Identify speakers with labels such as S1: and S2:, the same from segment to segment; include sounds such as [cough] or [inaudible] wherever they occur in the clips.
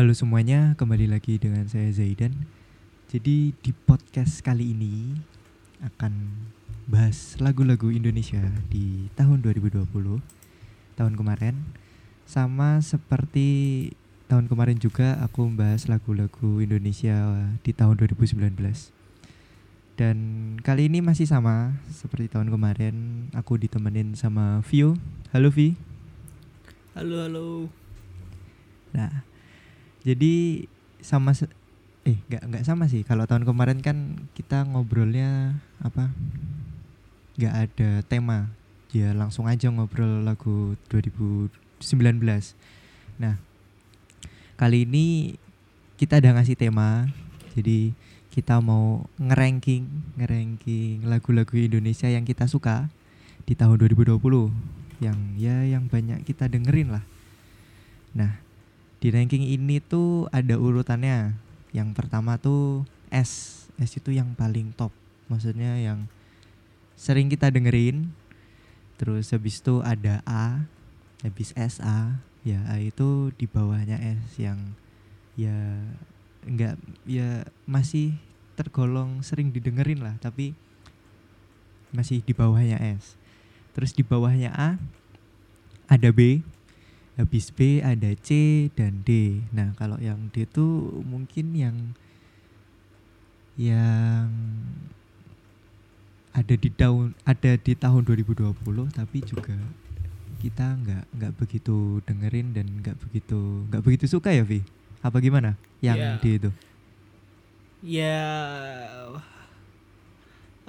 S1: Halo semuanya, kembali lagi dengan saya Zaidan. Jadi di podcast kali ini akan bahas lagu-lagu Indonesia di tahun 2020, tahun kemarin. Sama seperti tahun kemarin juga aku membahas lagu-lagu Indonesia di tahun 2019. Dan kali ini masih sama seperti tahun kemarin, aku ditemenin sama Vio. Halo Vi.
S2: Halo halo.
S1: Nah, jadi sama se- eh nggak nggak sama sih. Kalau tahun kemarin kan kita ngobrolnya apa? nggak ada tema. Ya langsung aja ngobrol lagu 2019. Nah, kali ini kita ada ngasih tema. Jadi kita mau ngeranking ngeranking lagu-lagu Indonesia yang kita suka di tahun 2020 yang ya yang banyak kita dengerin lah. Nah, di ranking ini tuh ada urutannya. Yang pertama tuh S. S itu yang paling top. Maksudnya yang sering kita dengerin. Terus habis itu ada A, habis SA. Ya, A itu di bawahnya S yang ya enggak ya masih tergolong sering didengerin lah, tapi masih di bawahnya S. Terus di bawahnya A ada B, habis B ada C dan D. Nah, kalau yang D itu mungkin yang yang ada di tahun ada di tahun 2020 tapi juga kita nggak nggak begitu dengerin dan nggak begitu nggak begitu suka ya Vi apa gimana yang
S2: Ya.
S1: D itu
S2: Ya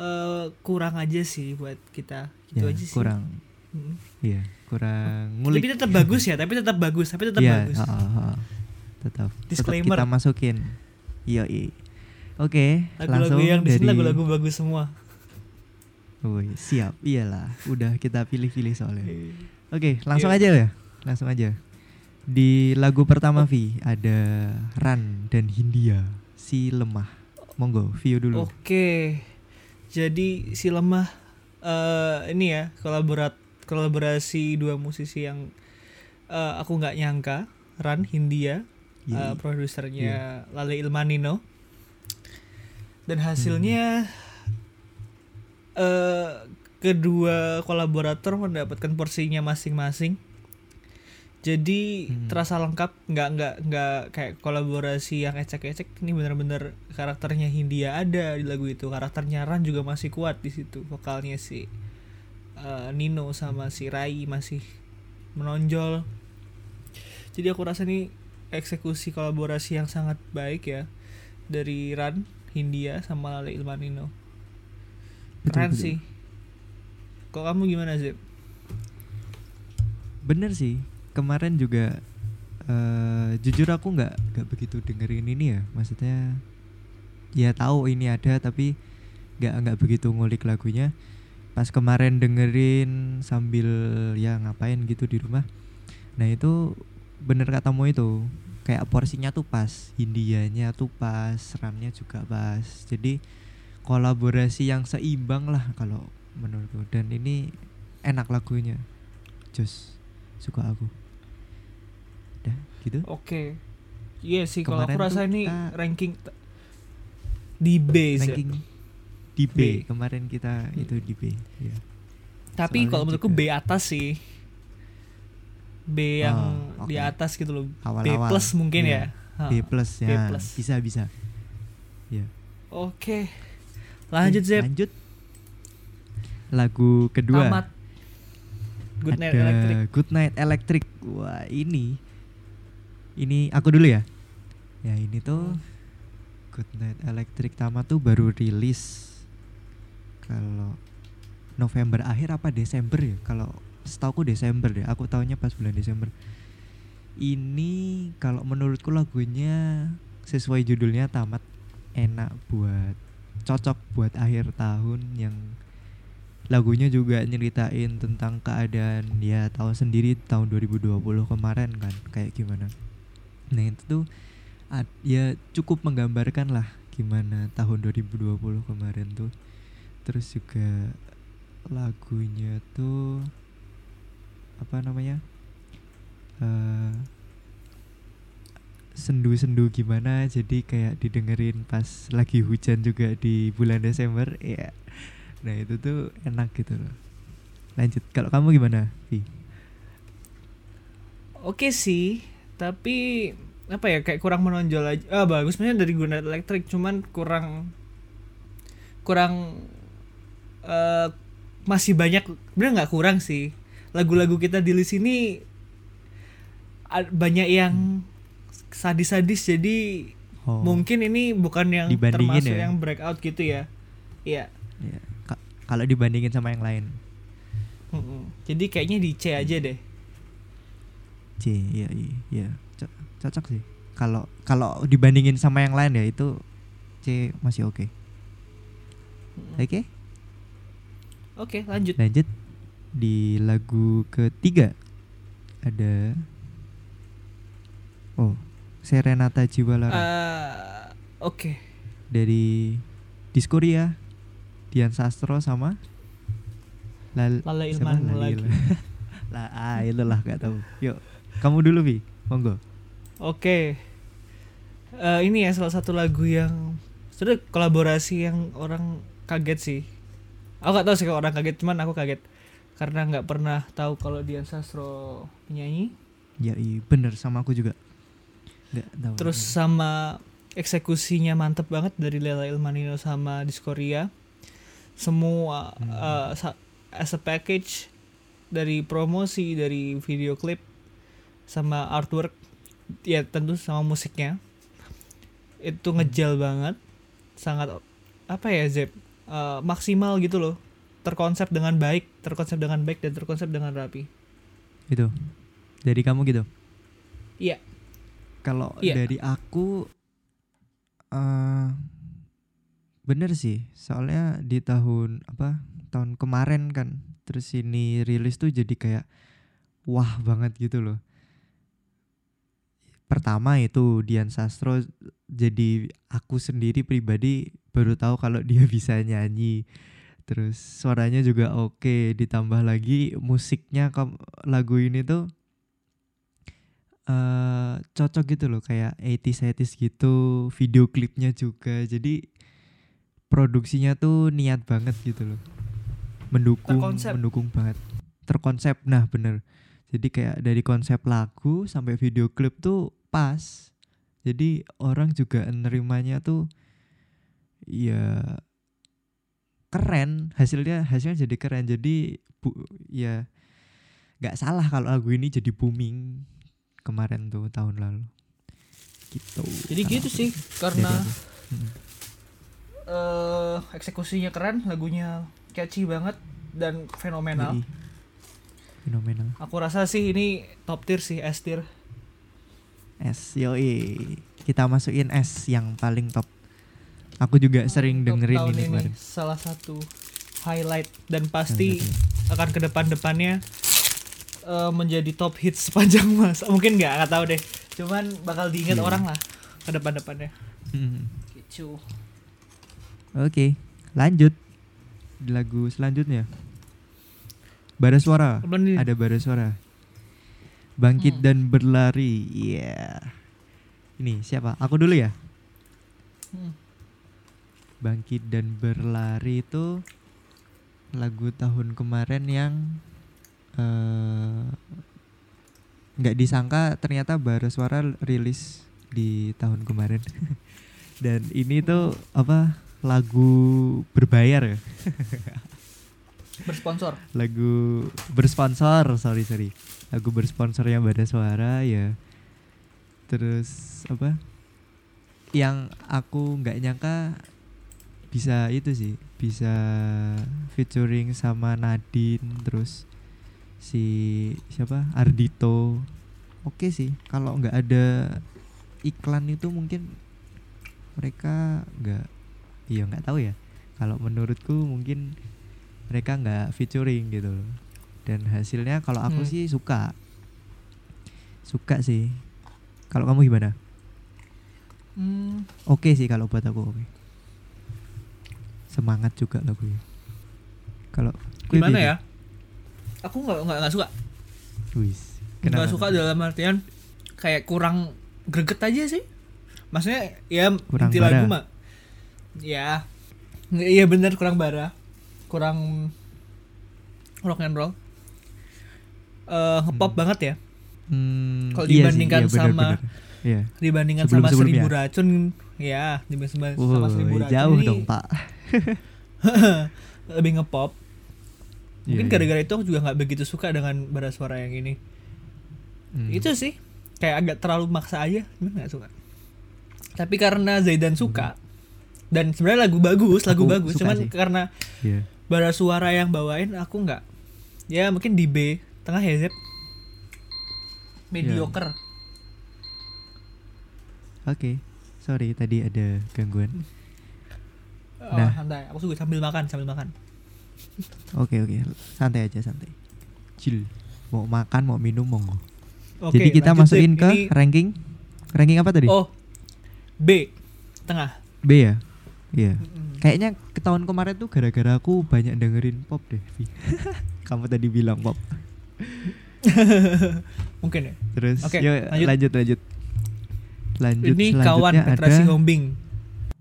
S2: eh kurang aja sih buat kita. Gitu
S1: ya
S2: aja sih.
S1: kurang. Iya kurang
S2: Tapi
S1: ngulik
S2: tetap bagus ya, tapi tetap bagus, tapi tetap
S1: Iya,
S2: bagus.
S1: ha, ha, ha. tetap tetap
S2: Disclaimer.
S1: kita masukin iya oke
S2: Lagu-lagu
S1: langsung
S2: yang di sini
S1: dari
S2: lagu-lagu bagus semua.
S1: Woi, siap. Iyalah, udah kita pilih-pilih soalnya. Oke,
S2: Iya.
S1: langsung aja ya. Langsung aja. Di lagu pertama Vi ada Ran dan Hindia si lemah. Monggo, Vio
S2: Oh.
S1: dulu.
S2: Oke. Jadi si lemah eh ini ya kolaborat kolaborasi dua musisi yang eh, aku nggak nyangka, Ran Hindia,
S1: Iya.
S2: eh, produsernya Lale Ilmanino. Dan hasilnya eh kedua kolaborator mendapatkan porsinya masing-masing. Jadi
S1: Hmm.
S2: terasa lengkap, nggak nggak nggak kayak kolaborasi yang ecek-ecek. Ini benar-benar karakternya Hindia ada di lagu itu. Karakternya Ran juga masih kuat di situ. Vokalnya si eh, Nino sama si Rai masih menonjol. Jadi aku rasa ini eksekusi kolaborasi yang sangat baik ya dari Ran, Hindia sama Lale Ilmanino. Keren
S1: betul.
S2: sih. Kok kamu gimana Zip?
S1: Bener sih. Kemarin juga eh jujur aku nggak nggak begitu dengerin ini ya. Maksudnya ya tahu ini ada tapi nggak nggak begitu ngulik lagunya. Pas kemarin dengerin sambil ya ngapain gitu di rumah. Nah itu bener katamu itu kayak porsinya tuh pas, Hindianya tuh pas, Rannya juga pas. Jadi kolaborasi yang seimbang lah kalau menurutku. Dan ini enak lagunya, jos suka aku. Dah gitu.
S2: Oke. Iya sih kalau aku rasa ini ranking di B Zip.
S1: Ranking di B.
S2: B.
S1: kemarin kita
S2: Hmm.
S1: itu di B. Ya.
S2: Tapi
S1: soalnya
S2: kalau menurutku
S1: juga-
S2: B atas sih. B yang
S1: Oh,
S2: di
S1: oke.
S2: atas gitu loh.
S1: Awal-awal.
S2: B plus mungkin
S1: Iya.
S2: ya.
S1: B plus
S2: B
S1: ya.
S2: plus.
S1: Bisa bisa. Ya.
S2: Oke. Lanjut
S1: Oke,
S2: Zep.
S1: Lanjut. Lagu kedua.
S2: Tamat. Good Night
S1: ada
S2: Electric.
S1: Good Night Electric. Wah, ini ini aku dulu ya. Ya, ini tuh Good Night Electric tamat tuh baru rilis kalau November akhir apa Desember ya? Kalau setauku Desember deh. Aku tahunya pas bulan Desember. Ini kalau menurutku lagunya sesuai judulnya tamat enak buat cocok buat akhir tahun yang lagunya juga nyeritain tentang keadaan ya tahu sendiri tahun 2020 kemarin kan kayak gimana nah itu tuh ya cukup menggambarkan lah gimana tahun 2020 kemarin tuh terus juga lagunya tuh apa namanya eh sendu-sendu gimana jadi kayak didengerin pas lagi hujan juga di bulan Desember ya nah itu tuh enak gitu loh. Lanjut kalau kamu gimana Vi
S2: Oke sih, tapi apa ya kayak kurang menonjol aja. Ah bagus. Dari Gunnet Electric, cuman kurang kurang eh masih banyak bener nggak kurang sih. Lagu-lagu kita di list ini banyak yang sadis-sadis jadi
S1: oh
S2: mungkin ini bukan yang termasuk
S1: ya?
S2: yang breakout gitu ya. Iya.
S1: ya. Ka- kalau dibandingin sama yang lain
S2: Mm-mm. Jadi kayaknya di C aja deh.
S1: C iya iya, iya. Co- cocok sih kalau kalau dibandingin sama yang lain ya itu C masih oke
S2: Mm-mm.
S1: oke
S2: Oke, lanjut.
S1: lanjut di lagu ketiga ada oh Serenata Jiwa Lara
S2: Eh, Oke.
S1: dari Diskoria Dian Sastro sama Lal
S2: Lala? Ilman
S1: Lali
S2: lagi. [laughs]
S1: Lah ah itulah gak tahu yuk kamu dulu Vi monggo
S2: Oke. Eh, ini ya salah satu lagu yang sudah kolaborasi yang orang kaget sih. Aku gak tahu sih kalau orang kaget, cuman aku kaget karena nggak pernah tahu kalau Dian Sastro penyanyi.
S1: ya iya bener sama aku juga nggak tahu
S2: Terus sama eksekusinya mantep banget dari Lela Ilmanino sama Diskoria. Semua
S1: Hmm.
S2: sa- as a package dari promosi, dari video klip sama artwork ya tentu sama musiknya itu
S1: Hmm.
S2: ngejal banget sangat apa ya Zep Eh, maksimal gitu loh. Terkonsep dengan baik terkonsep dengan baik dan terkonsep dengan rapi.
S1: Itu dari kamu gitu?
S2: Iya.
S1: Kalau
S2: Iya.
S1: dari aku eh bener sih. Soalnya di tahun apa tahun kemarin kan terus ini rilis tuh jadi kayak wah banget gitu loh pertama itu Dian Sastro jadi aku sendiri pribadi baru tahu kalau [laughs] dia bisa nyanyi. Terus suaranya juga oke ditambah lagi musiknya lagu ini tuh eh cocok gitu loh kayak 80s 80s gitu video klipnya juga. Jadi produksinya tuh niat banget gitu loh. Mendukung
S2: Terkonsep.
S1: mendukung banget. Terkonsep nah bener. Jadi kayak dari konsep lagu sampai video klip tuh pas. Jadi orang juga nerimanya tuh ya keren. Hasilnya hasilnya jadi keren. Jadi bu, ya nggak salah kalau lagu ini jadi booming kemarin tuh tahun lalu. Gitu.
S2: Jadi gitu sih karena eh eksekusinya keren lagunya catchy banget dan fenomenal.
S1: Yoi. fenomenal.
S2: Aku rasa sih ini top tier sih S tier
S1: S yoi kita masukin S yang paling top aku juga sering
S2: Top
S1: dengerin ini kemarin
S2: salah satu highlight dan pasti akan ke depan-depannya eh, menjadi top hits sepanjang [laughs] masa. Mungkin nggak, nggak tahu deh. Cuman bakal diingat
S1: Iya.
S2: orang lah ke depan-depannya.
S1: Mm.
S2: Gitu.
S1: Oke, lanjut di lagu selanjutnya. Bara suara. Ada bara suara. Bangkit
S2: Hmm.
S1: dan berlari. Iya. Ini siapa? Aku dulu ya.
S2: Hmm.
S1: Bangkit dan berlari itu lagu tahun kemarin yang eh, nggak disangka ternyata bara suara rilis di tahun kemarin. [laughs] dan ini tuh apa lagu berbayar ya? [laughs]
S2: Bersponsor.
S1: lagu bersponsor sorry sorry. Lagu bersponsornya Bada Suara ya. Terus apa? Yang aku nggak nyangka bisa itu sih bisa featuring sama Nadine terus si siapa? Ardito oke sih kalau nggak ada iklan itu mungkin mereka nggak iya nggak tahu ya. Kalau menurutku mungkin mereka nggak featuring gitu loh dan hasilnya kalau aku
S2: Hmm.
S1: sih suka suka sih kalau kamu gimana
S2: Hmm,
S1: oke sih kalau buat aku oke semangat juga lagunya kalau
S2: gimana ya? Aku nggak nggak suka.
S1: Wis.
S2: Nggak suka dalam artian kayak kurang greget aja sih maksudnya ya
S1: Kurang
S2: inti
S1: bara.
S2: lagu mah ya iya bener kurang bara kurang rock and roll Eh ngepop banget ya
S1: Hmm,
S2: Kalau
S1: iya sih,
S2: dibandingkan
S1: iya, bener,
S2: sama
S1: bener. Iya.
S2: dibandingkan
S1: Sebelum-
S2: sama seribu racun ya dibandingkan sama
S1: Woi,
S2: seribu racun
S1: jauh
S2: ini
S1: dong, Pak. [laughs]
S2: lebih ngepop mungkin
S1: Iya, iya.
S2: gara-gara itu aku juga nggak begitu suka dengan bara suara yang ini
S1: Hmm.
S2: itu sih kayak agak terlalu maksa aja nggak suka tapi karena Zaidan suka dan sebenarnya lagu bagus lagu
S1: Aku
S2: bagus cuman
S1: sih.
S2: karena
S1: Iya.
S2: Bara suara yang bawain aku nggak ya mungkin di B tengah ya Zep mediocre
S1: Oke. Sorry tadi ada gangguan.
S2: oh,
S1: Nah.
S2: santai aku juga sambil makan sambil makan [laughs]
S1: Oke, oke. Santai aja, santai. Chill. Mau makan, mau minum, monggo.
S2: Oke,
S1: Jadi kita masukin
S2: Zep.
S1: ke
S2: Ini-
S1: ranking. Ranking apa tadi?
S2: oh B tengah
S1: B ya? Iya.
S2: Mm-mm.
S1: Kayaknya ke tahun kemarin tuh gara-gara aku banyak dengerin pop deh. [laughs] Kamu tadi bilang pop. [laughs]
S2: mungkin ya
S1: Terus
S2: Oke,
S1: yuk,
S2: lanjut.
S1: lanjut lanjut. Lanjut
S2: ini kawan Petra Sihombing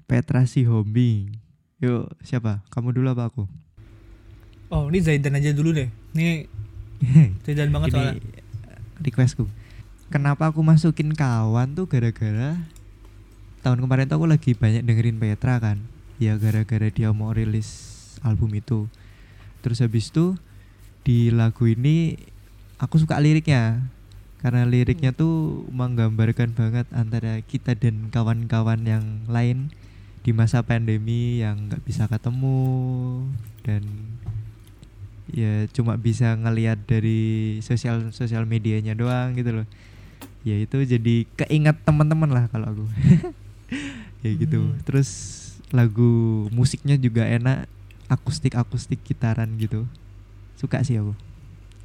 S1: Petra Sihombing. Yuk, siapa? Kamu dulu apa aku?
S2: oh ini Zaidan aja dulu deh ini [laughs] Zaidan banget soalnya
S1: Ini requestku. Kenapa aku masukin kawan tuh gara-gara tahun kemarin tuh aku lagi banyak dengerin Petra kan. Ya gara-gara dia mau rilis album itu. Terus habis itu di lagu ini aku suka liriknya. Karena liriknya tuh menggambarkan banget antara kita dan kawan-kawan yang lain di masa pandemi yang nggak bisa ketemu dan ya cuma bisa ngelihat dari sosial sosial medianya doang gitu loh ya itu jadi keinget teman-teman lah kalau aku [laughs] [laughs] ya gitu.
S2: Hmm.
S1: terus lagu musiknya juga enak akustik akustik gitaran gitu. Suka sih aku.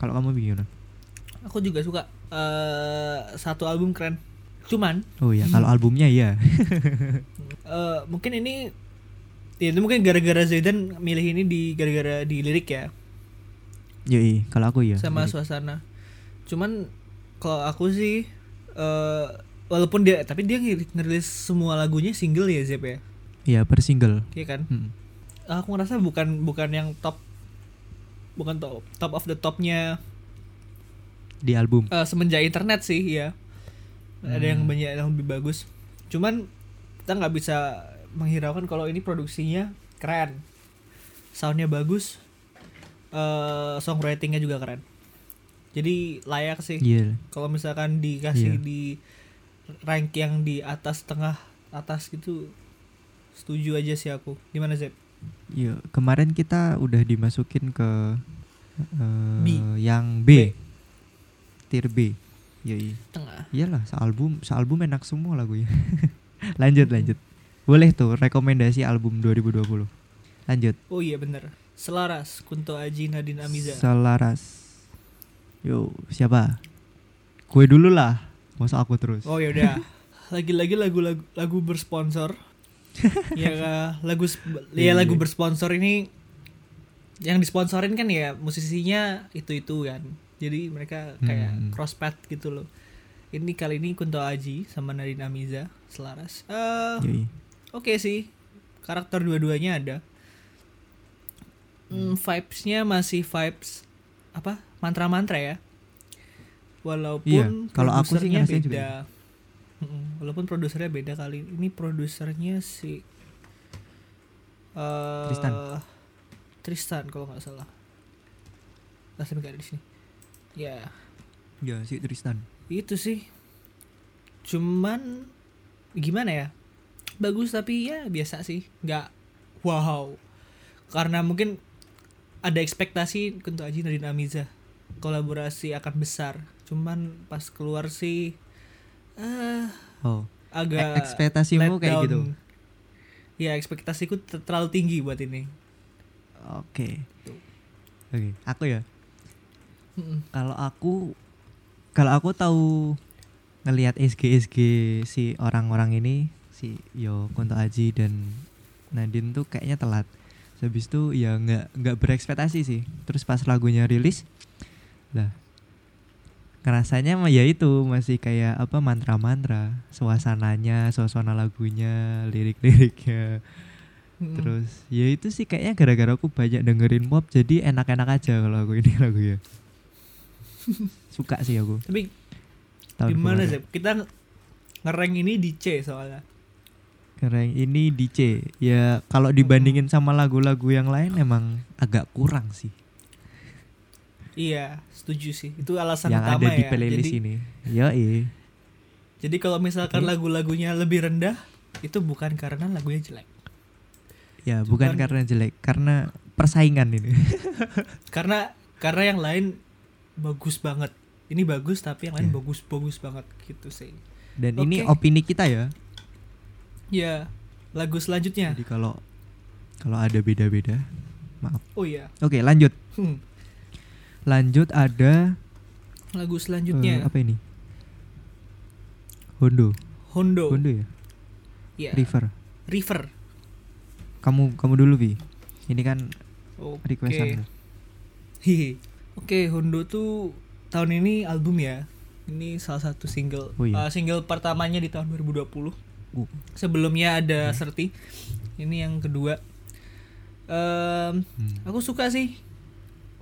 S1: Kalau kamu gimana?
S2: Aku juga suka. Eh satu album keren. Cuman
S1: oh ya kalau albumnya iya. [laughs]
S2: Eh mungkin ini ya itu mungkin gara-gara Zaidan milih ini di gara-gara di lirik ya.
S1: Yoi kalau aku iya
S2: sama
S1: Jadi-
S2: suasana. Cuman kalau aku sih eh walaupun dia tapi dia ngerilis semua lagunya single ya Zep ya?
S1: Iya per single.
S2: Iya kan?
S1: Hmm.
S2: aku ngerasa bukan bukan yang top bukan top top of the topnya
S1: di album.
S2: Eh, semenjak internet sih ya ada yang
S1: Hmm.
S2: banyak yang lebih bagus. Cuman kita nggak bisa menghiraukan kalau ini produksinya keren. Soundnya bagus. Eh songwritingnya juga keren. Jadi layak sih.
S1: Iya.
S2: Kalau misalkan dikasih
S1: Iya.
S2: di rank yang di atas tengah atas gitu setuju aja sih aku gimana Zep
S1: Iya, kemarin kita udah dimasukin ke eh,
S2: B.
S1: yang
S2: B.
S1: B. Tier B. Iya, iya.
S2: tengah
S1: Iyalah, sealbum, sealbum enak semua lagunya. [laughs] lanjut, lanjut. Boleh tuh rekomendasi album 2020. Lanjut.
S2: oh iya bener selaras Kunto Aji Nadine Amiza
S1: Selaras. Yo, siapa? Gue dulu lah. Masa aku terus?
S2: Oh ya udah. Lagi-lagi lagu-lagu lagu bersponsor. [laughs] ya lagu ya
S1: Iya,
S2: lagu
S1: iya.
S2: bersponsor ini yang disponsorin kan ya musisinya itu-itu kan. Jadi mereka kayak
S1: Hmm.
S2: cross path gitu loh. Ini kali ini Kunto Aji sama Nadine Amiza selaras.
S1: Yoi.
S2: oke sih. Karakter dua-duanya ada. Hmm, vibes-nya masih vibes apa? Mantra-mantra ya. Walaupun
S1: Iya, kalau aku sih juga
S2: beda. Mm-mm, Walaupun produsernya beda kali. Ini produsernya si eh
S1: Tristan.
S2: Tristan kalau nggak salah. Nah, nggak ada di sini. Ya,
S1: Ya, si Tristan.
S2: itu sih. Cuman gimana ya? Bagus tapi ya biasa sih. Nggak wow. Karena mungkin ada ekspektasi untuk Aji Nadine Amiza kolaborasi akan besar. Cuman pas keluar sih eh
S1: Oh,
S2: agak
S1: e- ekspektasimu kayak
S2: down.
S1: gitu.
S2: Ya ekspektasiku ter- terlalu tinggi buat ini.
S1: Oke. Oke, aku ya.
S2: Mm-mm.
S1: Kalau aku kalau aku tahu ngelihat SG SG si orang-orang ini si Yo Kunto Aji dan Nadine tuh kayaknya telat. Habis itu ya nggak nggak berekspektasi sih. Terus pas lagunya rilis, lah ngerasanya mah ya itu masih kayak apa mantra-mantra. Suasananya suasana lagunya lirik-liriknya.
S2: Mm-mm.
S1: terus ya itu sih kayaknya gara-gara aku banyak dengerin pop jadi enak-enak aja kalau aku ini [laughs] lagu ya suka sih aku.
S2: Tapi
S1: tahun
S2: gimana sih? Kita nge- ngerank ini di C soalnya.
S1: Keren ini di C. Ya kalau dibandingin sama lagu-lagu yang lain emang agak kurang sih
S2: iya setuju sih. Itu alasan
S1: yang
S2: utama
S1: ada di
S2: ya.
S1: playlist
S2: jadi,
S1: ini. Ya
S2: jadi kalau misalkan
S1: Oke.
S2: lagu-lagunya lebih rendah itu bukan karena lagunya jelek.
S1: Ya bukan
S2: Cuman-
S1: karena jelek karena persaingan ini. [laughs]
S2: Karena karena yang lain bagus banget. Ini bagus tapi yang lain
S1: Iya.
S2: bagus bagus banget gitu sih.
S1: Dan ini
S2: Oke.
S1: opini kita ya.
S2: Ya lagu selanjutnya.
S1: Jadi kalau kalau ada beda-beda maaf.
S2: Oh iya.
S1: Oke lanjut.
S2: Hmm,
S1: lanjut ada
S2: lagu selanjutnya
S1: apa ini Hondo
S2: Hondo
S1: Hondo ya
S2: ya
S1: River
S2: River
S1: kamu kamu dulu Vi ini kan
S2: oke
S1: requestanmu
S2: Hihi. Oke, Hondo tuh tahun ini album ya. Ini salah satu single.
S1: Oh iya.
S2: Uh, single pertamanya di tahun 2020.
S1: Uh.
S2: Sebelumnya ada
S1: Hmm.
S2: Serti. Ini yang kedua. Em,
S1: Hmm.
S2: aku suka sih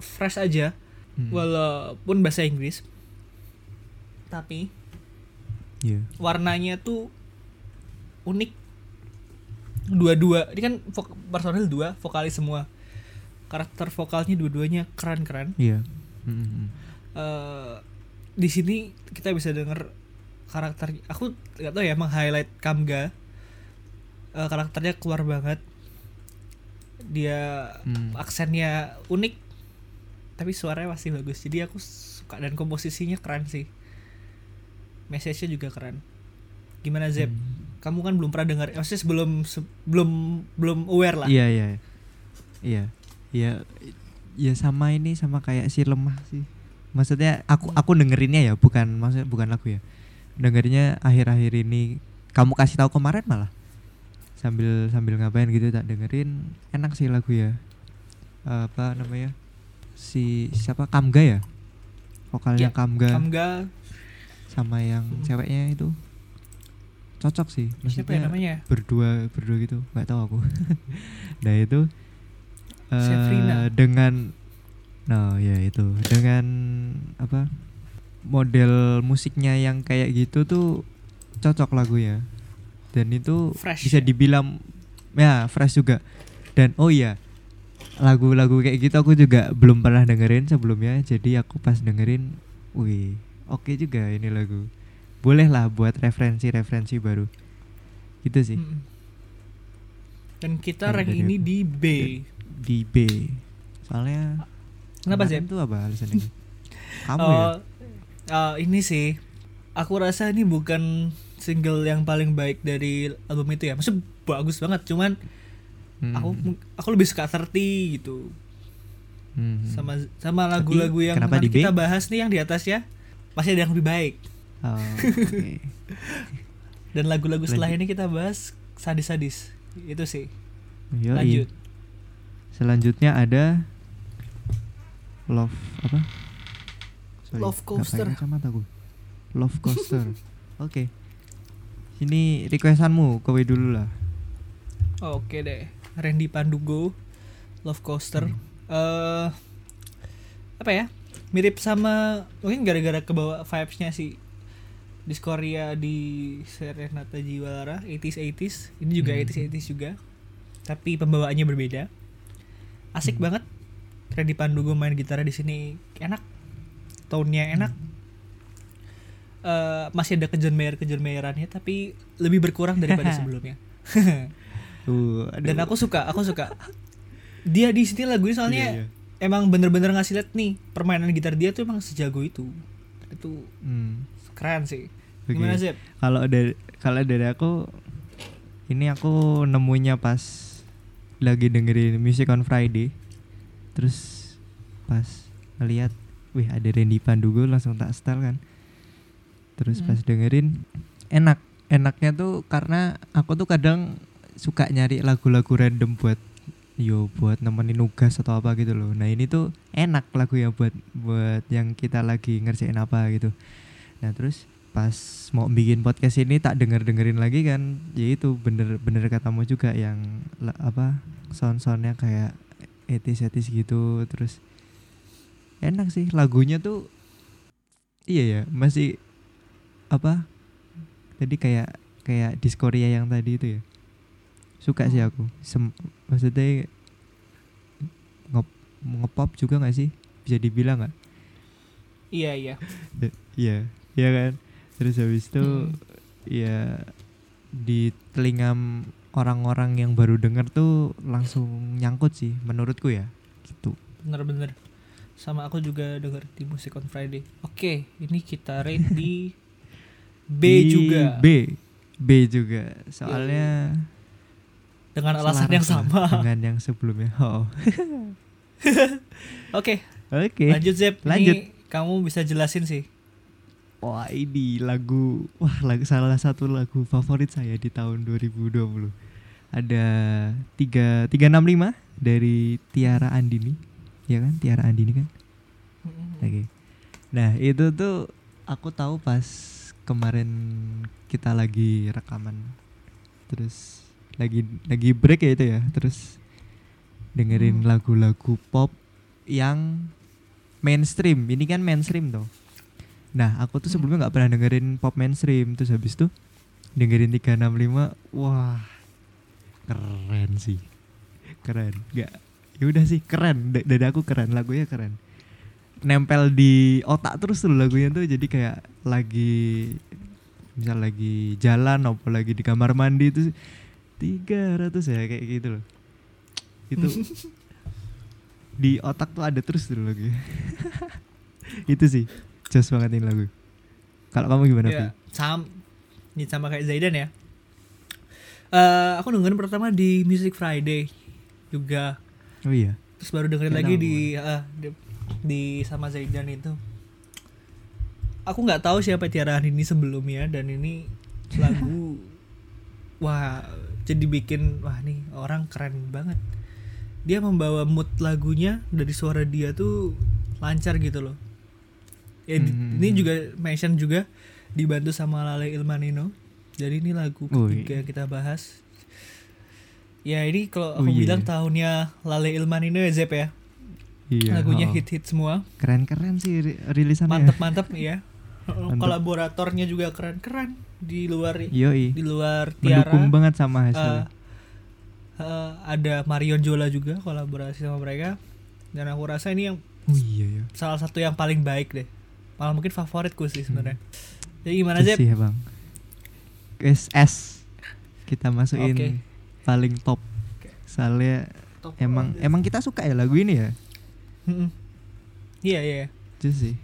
S2: fresh aja
S1: Hmm.
S2: walaupun bahasa Inggris. Tapi
S1: Iya.
S2: warnanya tuh unik. Dua-dua. Ini kan vok- personil dua, vokalis semua. Karakter vokalnya dua-duanya keren-keren.
S1: Iya. Hmm, hmm.
S2: eh di sini kita bisa denger karakter aku nggak tahu ya emang highlight Kamga Eh, karakternya keluar banget dia
S1: Hmm.
S2: aksennya unik tapi suaranya masih bagus. Jadi aku suka dan komposisinya keren sih. Message-nya juga keren. Gimana Zep
S1: Hmm.
S2: kamu kan belum pernah dengar maksudnya sebelum se- belum belum aware lah.
S1: Iya iya iya. Iya ya sama ini sama kayak si lemah sih. Maksudnya aku aku dengerinnya ya bukan maksudnya bukan lagu ya. Dengerinnya akhir-akhir ini kamu kasih tahu kemarin malah. Sambil sambil ngapain gitu tak dengerin. Enak sih lagu ya. Apa namanya si siapa? Kamga ya? Vokalnya
S2: Ya,
S1: Kamga.
S2: Kamga.
S1: Sama yang
S2: Hmm.
S1: ceweknya itu. Cocok sih
S2: siapa ya
S1: maksudnya
S2: namanya?
S1: berdua berdua gitu. Nggak tahu aku. [laughs] Nah itu
S2: Sefrina.
S1: dengan nah ya itu. Dengan apa model musiknya yang kayak gitu tuh cocok lagunya. Dan itu
S2: Fresh
S1: bisa
S2: ya?
S1: dibilang ya fresh juga. Dan oh iya lagu-lagu kayak gitu aku juga belum pernah dengerin sebelumnya jadi aku pas dengerin wih oke juga ini lagu. Boleh lah buat referensi-referensi baru. Gitu sih.
S2: Mm-mm. dan kita rank ini
S1: aku.
S2: di B.
S1: Di B. Soalnya
S2: kenapa sih
S1: tuh apa alasannya [laughs] kamu ya?
S2: Oh, eh, ini sih. Aku rasa ini bukan single yang paling baik dari album itu ya. Maksud bagus banget cuman
S1: Hmm.
S2: aku aku lebih suka 30 gitu.
S1: Hmm.
S2: sama sama lagu-lagu yang
S1: kenapa
S2: nanti kita bahas nih yang di atas ya. Masih ada yang lebih baik.
S1: Oh, [laughs] oke.
S2: dan lagu-lagu setelah ini kita bahas sadis-sadis. Itu sih.
S1: Yoi.
S2: lanjut.
S1: Selanjutnya ada love apa?
S2: Love
S1: nggak
S2: Coaster.
S1: love coaster. [laughs] Oke. Ini requestanmu kowe dulu lah.
S2: Oke deh Randy Pandugo Love Coaster.
S1: Hmm.
S2: eh apa ya? Mirip sama mungkin gara-gara kebawa vibesnya si Diskoria di Serenata Jiwalara 80s 80s ini juga
S1: Hmm.
S2: 80s 80s juga. Tapi pembawaannya berbeda. Asik
S1: Hmm.
S2: banget. Randy Pandugo main gitar di sini. Enak. Tone-nya enak. Eh, masih ada kejon Mayerannya tapi lebih berkurang daripada [laughs] sebelumnya [laughs]
S1: Tuh,
S2: dan aku suka aku suka. Dia di sini lagunya soalnya
S1: Iya, iya.
S2: emang bener-bener ngasih lihat nih permainan gitar dia tuh emang sejago itu. Itu
S1: Hmm,
S2: keren sih.
S1: Oke.
S2: gimana sih
S1: kalau dari kalau dari aku ini aku nemunya pas lagi dengerin Music on Friday. Terus pas ngeliat wih ada Randy Pandugo langsung tak setel kan. Terus
S2: Hmm.
S1: pas dengerin enak. Enaknya tuh karena aku tuh kadang suka nyari lagu-lagu random buat yo buat nemenin nugas atau apa gitu loh. Nah ini tuh enak lagu ya buat buat yang kita lagi ngerjain apa gitu. Nah terus pas mau bikin podcast ini tak denger dengerin lagi kan? Ya itu bener bener katamu juga yang apa sound soundnya kayak etis etis gitu. Terus enak sih lagunya tuh iya ya masih apa tadi kayak kayak diskoria yang tadi itu ya suka sih aku. Sem- maksudnya ngep ngepop juga nggak sih? Bisa dibilang nggak?
S2: Iya iya. [laughs]
S1: Iya iya kan? Terus habis itu
S2: Hmm.
S1: ya di telinga orang-orang yang baru denger tuh langsung nyangkut sih menurutku ya gitu.
S2: Bener-bener. Sama aku juga denger di Music on Friday. Oke ini kita rate di [laughs] B
S1: Di
S2: juga.
S1: B. B juga. Soalnya
S2: dengan alasan yang
S1: selaras
S2: sama.
S1: Lah [laughs] dengan yang sebelumnya. Oh. [laughs]
S2: Oke.
S1: Oke.
S2: Lanjut Zep.
S1: Lanjut.
S2: ini kamu bisa jelasin sih.
S1: Wah ini lagu Wah lagu salah satu lagu favorit saya di tahun 2020 Ada tiga tiga enam lima dari Tiara Andini. Ya kan? Tiara Andini kan? Oke. Nah itu tuh aku tahu pas kemarin kita lagi rekaman. Terus lagi lagi break ya itu ya Terus dengerin
S2: Hmm.
S1: lagu-lagu pop yang mainstream Ini kan mainstream tuh Nah, aku tuh sebelumnya nggak pernah dengerin pop mainstream, terus habis itu dengerin 365, wah keren sih, keren. Gak, ya udah sih keren. Da- Dari aku keren, lagunya keren. Nempel di otak terus tuh lagunya tuh, jadi kayak lagi misal lagi jalan, apa lagi di kamar mandi itu 300 ya kayak gitu loh. Itu [laughs] di otak tuh ada terus tuh lagunya. [laughs] itu sih Jos banget ini lagu. Kalau kamu gimana,
S2: ya sam ini sama kayak Zaidan ya Eh aku dengerin pertama di Music Friday juga
S1: Oh iya.
S2: terus baru dengerin
S1: Nggak
S2: lagi di, eh, di di sama Zaidan itu aku nggak tahu siapa Tiara Andini sebelumnya dan ini lagu [laughs] wah jadi bikin wah nih orang keren banget dia membawa mood lagunya dari suara dia tuh lancar gitu loh ya
S1: Hmm.
S2: ini juga mention juga dibantu sama Lale Ilmanino jadi ini lagu ketiga yang kita bahas ya ini kalau
S1: Oh
S2: aku
S1: iya.
S2: bilang tahunnya Lale Ilmanino ya Zep ya
S1: Iya.
S2: lagunya
S1: oh.
S2: hit-hit semua
S1: Keren-keren sih ri- rilisannya.
S2: ya
S1: Mantep.
S2: Kolaboratornya juga keren-keren di luar
S1: Yoi.
S2: di luar Tiara
S1: Mendukung banget sama hasilnya.
S2: eh, ada Marion Jola juga kolaborasi sama mereka dan aku rasa ini yang
S1: oh iya ya.
S2: salah satu yang paling baik deh malah mungkin favoritku sih sebenarnya jadi gimana
S1: sih ya, Bang. S S. Kita masukin
S2: Oke.
S1: paling top. Soalnya emang emang kita suka ya lagu ini ya.
S2: Iya iya
S1: Itu sih.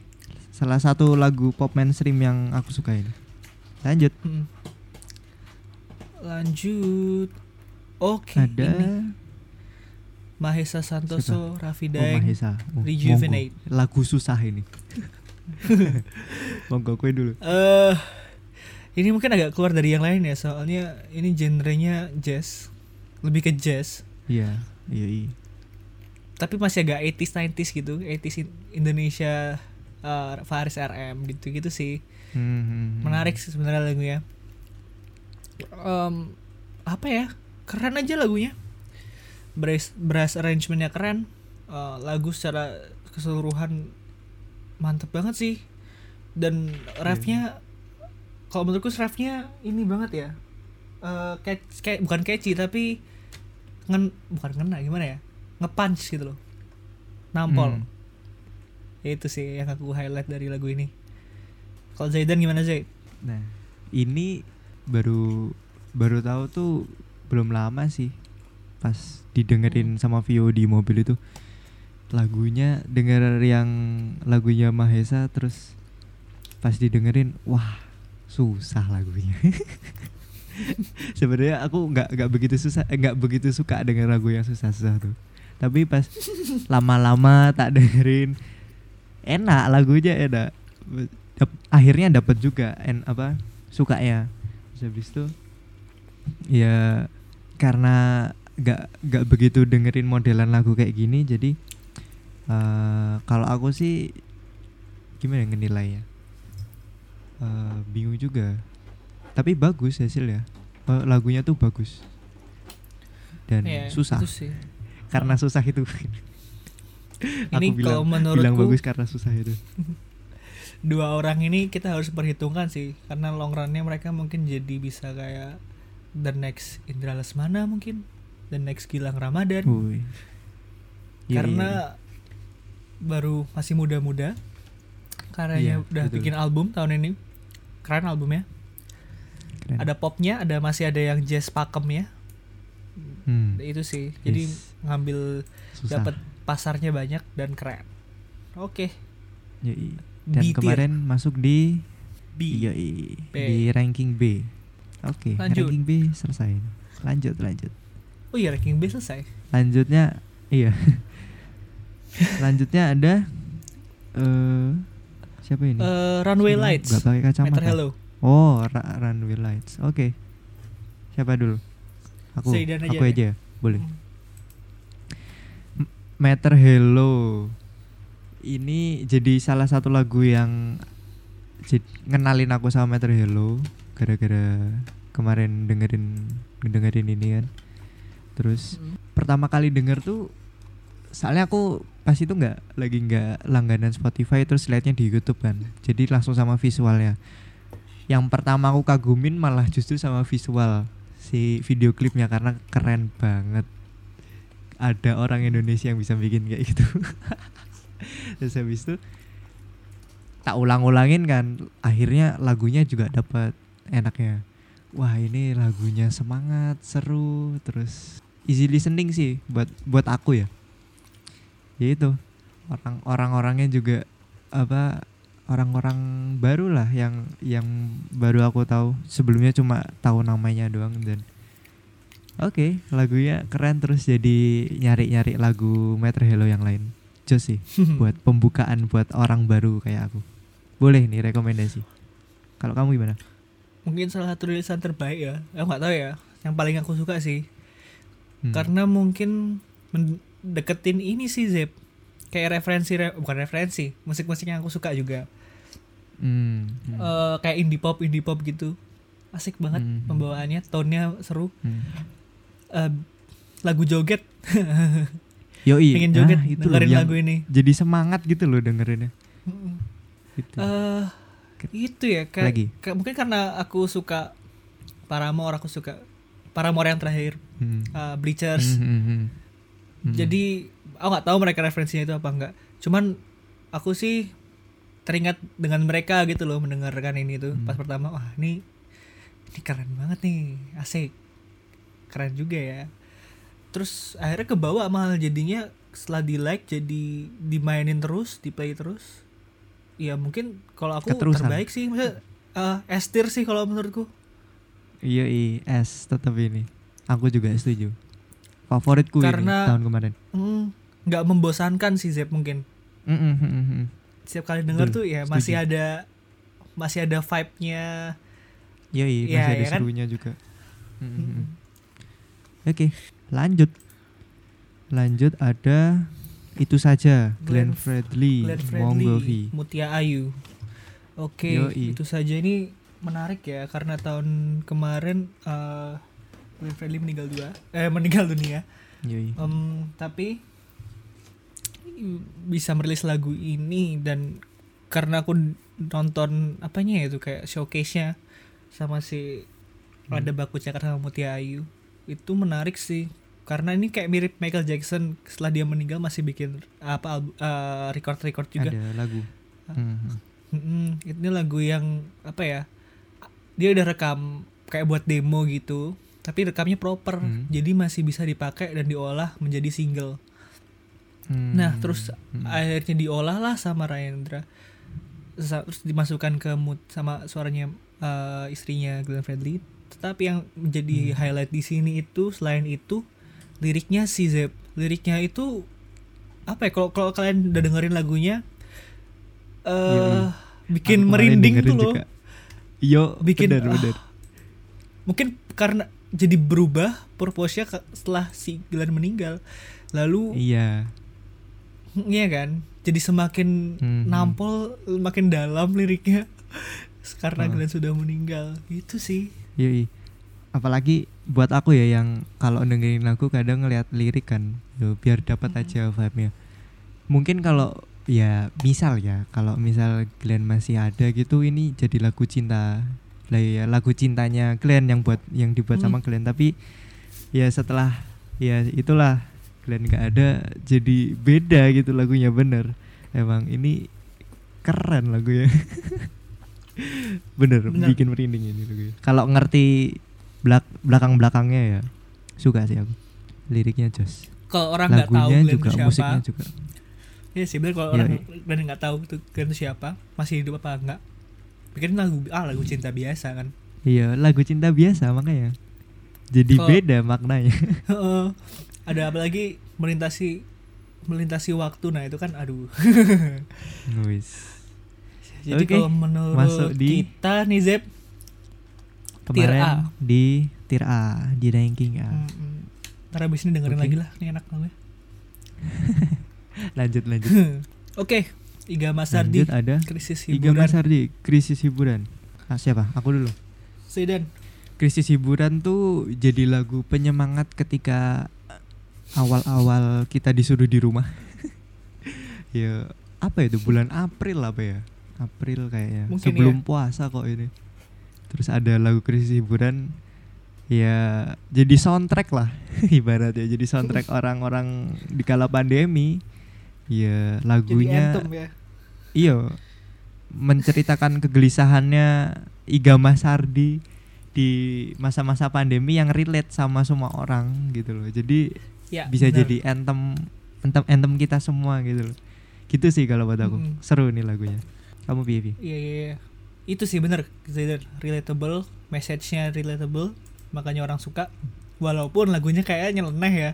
S1: Salah satu lagu pop mainstream yang aku suka ini. Lanjut.
S2: Mm-mm. lanjut oke
S1: Ada
S2: ini Mahesa Santoso Raffi
S1: Oh,
S2: Daeng
S1: Mahesa. Oh,
S2: Rejuvenate.
S1: monggo. Lagu susah ini. [laughs] monggo kue dulu.
S2: eh ini mungkin agak keluar dari yang lain ya soalnya ini genrenya jazz lebih ke jazz
S1: Iya, iya, iya.
S2: tapi masih agak 80s 90s gitu 80s in- Indonesia eh, Faris RM gitu gitu sih.
S1: Hmm, hmm, hmm.
S2: menarik sih sebenarnya lagunya. Em, apa ya? Keren aja lagunya. Brass brass arrangementnya keren. Eh, lagu secara keseluruhan mantep banget sih. Dan refnya kalau menurutku refnya ini banget ya. Eh catch- kayak bukan catchy tapi ngen bukan ngena gimana ya? Ngepunch gitu loh. Nampol.
S1: Hmm.
S2: Ya itu sih yang aku highlight dari lagu ini kalau Zaidan gimana Zaid
S1: Nah, ini baru baru tahu tuh belum lama sih. Pas didengerin sama Vio di mobil itu lagunya denger yang lagunya Mahesa terus pas didengerin wah susah lagunya. [laughs] Sebenarnya aku nggak nggak begitu susah eh, nggak begitu suka denger lagu yang susah-susah tuh. Tapi pas [laughs] lama-lama tak dengerin enak lagunya enak. Dap- akhirnya dapat juga en apa suka ya. Habis itu ya karena nggak nggak begitu dengerin modelan lagu kayak gini jadi eh kalau aku sih gimana ya ngenilainya Eh, bingung juga. Tapi bagus hasilnya. Eh, lagunya tuh bagus. Dan
S2: Ya,
S1: susah. karena susah itu
S2: Ini
S1: aku bilang
S2: kalau menurutku
S1: bilang bagus karena susah itu [laughs]
S2: dua orang ini kita harus perhitungkan sih karena long runnya mereka mungkin jadi bisa kayak the next Indra Lesmana mungkin the next Gilang Ramadan
S1: Woi. Iya,
S2: karena
S1: iya,
S2: baru masih muda-muda karyanya
S1: Iya,
S2: udah
S1: betul.
S2: bikin album tahun ini keren albumnya
S1: keren.
S2: ada popnya ada masih ada yang jazz pakemnya
S1: Hmm,
S2: itu sih jadi
S1: Yes.
S2: ngambil dapat pasarnya banyak dan keren. Oke.
S1: Yoi. dan
S2: B tier.
S1: kemarin masuk di
S2: B.
S1: Yoi.
S2: B.
S1: di ranking B. Oke
S2: Lanjut.
S1: ranking B selesai. Lanjut lanjut.
S2: Oh iya ranking B selesai.
S1: Lanjutnya iya. [laughs] Lanjutnya ada eh siapa ini?
S2: Eh, Runway
S1: Siapa?
S2: Lights.
S1: Nggak pakai kacamata.
S2: Matter Hello
S1: oh Ra- runway lights. Oke. Siapa dulu? Aku
S2: aja
S1: aku aja. ya? boleh Matter Hello. Ini jadi salah satu lagu yang ngenalin aku sama Matter Hello gara-gara kemarin dengerin dengerin ini kan. Terus
S2: Mm.
S1: pertama kali denger tuh soalnya aku pas itu nggak lagi nggak langganan Spotify terus liatnya di YouTube kan. Jadi langsung sama visualnya. Yang pertama aku kagumin malah justru sama visual si video klipnya karena keren banget ada orang Indonesia yang bisa bikin kayak gitu. [laughs] Terus habis itu tak ulang-ulangin kan akhirnya lagunya juga dapat enaknya. Wah ini lagunya semangat seru terus easy listening sih buat buat aku ya. Ya itu orang orang-orangnya juga apa orang-orang baru lah yang yang baru aku tahu. Sebelumnya cuma tahu namanya doang dan oke lagunya keren terus jadi nyari-nyari lagu Metro Hello yang lain. Jos sih [laughs] buat pembukaan buat orang baru kayak aku. Boleh nih rekomendasi. Kalau kamu gimana?
S2: Mungkin salah satu rilisan terbaik ya. Aku nggak tahu ya. Yang paling aku suka sih.
S1: Hmm.
S2: karena mungkin mendeketin ini sih Zep. Kayak referensi re- bukan referensi musik-musik yang aku suka juga.
S1: Hmm, hmm,
S2: Eh, kayak indie pop indie pop gitu. Asik banget
S1: Hmm.
S2: pembawaannya tone-nya seru.
S1: Hmm.
S2: Lagu joget [laughs]
S1: Yoi,
S2: pengen joget
S1: nah, itu
S2: dengerin lagu ini
S1: jadi semangat gitu loh dengerinnya
S2: Mm-mm.
S1: gitu.
S2: eh itu ya kayak
S1: Lagi?
S2: kayak- mungkin karena aku suka Paramore aku suka Paramore yang terakhir
S1: Hmm.
S2: eh, Bleachers
S1: Hmm, hmm, hmm. Hmm.
S2: jadi aku nggak tahu mereka referensinya itu apa enggak cuman aku sih teringat dengan mereka gitu loh mendengarkan ini tuh
S1: Hmm.
S2: pas pertama wah ini ini keren banget nih asik keren juga ya terus akhirnya kebawa malah jadinya setelah di like jadi dimainin terus di play terus ya mungkin kalau aku
S1: Keterusan.
S2: terbaik sih maksudnya eh S tier sih kalau menurutku
S1: Iya, S tetap ini. Aku juga setuju. Favoritku
S2: Karena-
S1: ini tahun kemarin.
S2: Hmm, nggak membosankan sih Zep mungkin
S1: Mm, mm, mm, mm, mm.
S2: setiap kali denger
S1: Betul,
S2: tuh ya
S1: setuju.
S2: masih ada masih ada vibe-nya
S1: Iya, iya,
S2: Iya,
S1: masih ada
S2: ya kan?
S1: serunya juga. Mm, mm, mm.
S2: Mm-mm.
S1: Oke, lanjut. Lanjut ada itu saja Glenn,
S2: Glenn-
S1: Fredly,
S2: Glenn
S1: Mongovi.
S2: Fredly, Mutia Ayu. Oke,
S1: Yoi.
S2: itu saja ini menarik ya karena tahun kemarin eh Glenn Fredly meninggal dua, eh meninggal dunia.
S1: Yoi.
S2: Em, tapi bisa merilis lagu ini dan karena aku nonton apanya ya itu kayak showcase-nya sama si
S1: Hmm.
S2: ada baku cakar sama Mutia Ayu itu menarik sih karena ini kayak mirip Michael Jackson setelah dia meninggal masih bikin apa albu- eh, record-record juga
S1: Ada lagu.
S2: Ah.
S1: Mm,
S2: ini lagu yang apa ya dia udah rekam kayak buat demo gitu tapi rekamnya proper
S1: Hmm.
S2: jadi masih bisa dipakai dan diolah menjadi single
S1: Hmm,
S2: Nah, terus
S1: mm.
S2: akhirnya diolah lah sama Rayendra. Terus dimasukkan ke mood sama suaranya eh, istrinya Glenn Fredly. Tetapi yang menjadi
S1: Hmm.
S2: highlight di sini itu selain itu liriknya si Zep. Liriknya itu apa ya kalau kalau kalian udah dengerin lagunya
S1: Yoi.
S2: eh bikin
S1: Aku
S2: merinding tuh loh.
S1: juga. Yo,
S2: Bikin
S1: bener, bener.
S2: Mungkin karena jadi berubah purpose-nya setelah si Glenn meninggal lalu
S1: iya
S2: iya kan jadi semakin
S1: Mhm.
S2: nampol makin dalam liriknya [laughs] karena
S1: Oh.
S2: Glenn sudah meninggal itu sih
S1: Yoi. Apalagi buat aku ya yang kalau dengerin lagu kadang ngeliat lirik kan, yo, biar dapat
S2: Mm-mm.
S1: aja vibe-nya. Mungkin kalau ya misal ya, kalau misal Glenn masih ada gitu ini jadi lagu cinta. Lah ya lagu cintanya Glenn yang buat yang dibuat sama
S2: Hmm.
S1: Glenn tapi ya setelah ya itulah Glenn gak ada jadi beda gitu lagunya bener. Emang ini keren lagunya. [laughs] bener,
S2: Bener.
S1: bikin merinding ini. Kalau ngerti belak belakang belakangnya ya suka sih aku. Liriknya jos.
S2: Kalau orang nggak tahu Glenn
S1: juga
S2: itu siapa.
S1: musiknya juga.
S2: Iya sih bener. Kalau
S1: Iya,
S2: orang. Glenn nggak tahu itu Glenn itu siapa masih hidup apa enggak pikirin lagu ah lagu cinta biasa kan.
S1: Iya lagu cinta biasa makanya. Jadi
S2: Kalau-
S1: beda maknanya. [laughs]
S2: Heeh. ada apa lagi? Melintasi melintasi waktu. Nah itu kan aduh. Jadi
S1: Oke,
S2: kalau menurut
S1: masuk di-
S2: kita nih Zep Tier
S1: kemarin
S2: A.
S1: di tier A di ranking A.
S2: Mm, ntar abis ini dengerin
S1: Oke.
S2: lagi lah ini enak banget. [laughs]
S1: Lanjut lanjut. [laughs]
S2: Oke Iga Masardi
S1: lanjut ada
S2: krisis
S1: Iga
S2: hiburan.
S1: Mas Ardi krisis hiburan. Ah, siapa? Aku dulu.
S2: Sedan
S1: krisis hiburan tuh jadi lagu penyemangat ketika awal-awal kita disuruh di rumah. [laughs] Ya apa itu? Bulan April apa ya April kayaknya
S2: Mungkin
S1: sebelum puasa kok ini terus ada lagu krisis hiburan ya jadi soundtrack lah [laughs] ibaratnya jadi soundtrack [laughs] orang-orang di kala pandemi ya
S2: jadi
S1: lagunya
S2: anthem ya
S1: iya menceritakan kegelisahannya Iga Masardi di masa-masa pandemi yang relate sama semua orang gitu loh. Jadi
S2: ya
S1: bisa
S2: benar.
S1: jadi anthem anthem anthem kita semua gitu loh. Gitu sih kalau buat aku.
S2: Mm-mm.
S1: Seru nih lagunya. Kamu piye piye?
S2: Iya iya. Itu sih bener relatable, message-nya relatable, makanya orang suka. Walaupun lagunya kayak nyeleneh ya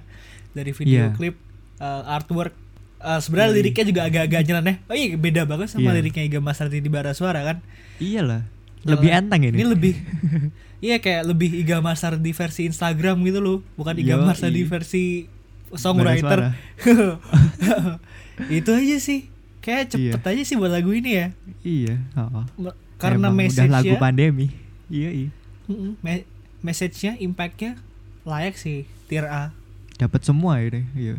S2: dari video
S1: Iya.
S2: klip, uh, artwork. Uh, sebenarnya
S1: Yoi.
S2: liriknya juga agak-agak nyeleneh. Oh iya beda banget sama
S1: Iya.
S2: liriknya Iga Masardi di Bara Suara kan.
S1: Iyalah. Lebih enteng ini.
S2: Ini lebih [laughs] Iya kayak lebih Iga Masardi versi Instagram gitu loh, bukan Iga
S1: Yoi.
S2: Masardi versi songwriter. [laughs] Itu aja sih. Kayak cepet aja sih buat lagu ini ya.
S1: Iya, oh.
S2: Karena
S1: Emang udah lagu pandemi. Iya, iya.
S2: Me- message-nya, impact-nya layak sih tier A.
S1: Dapat semua ini. Iya.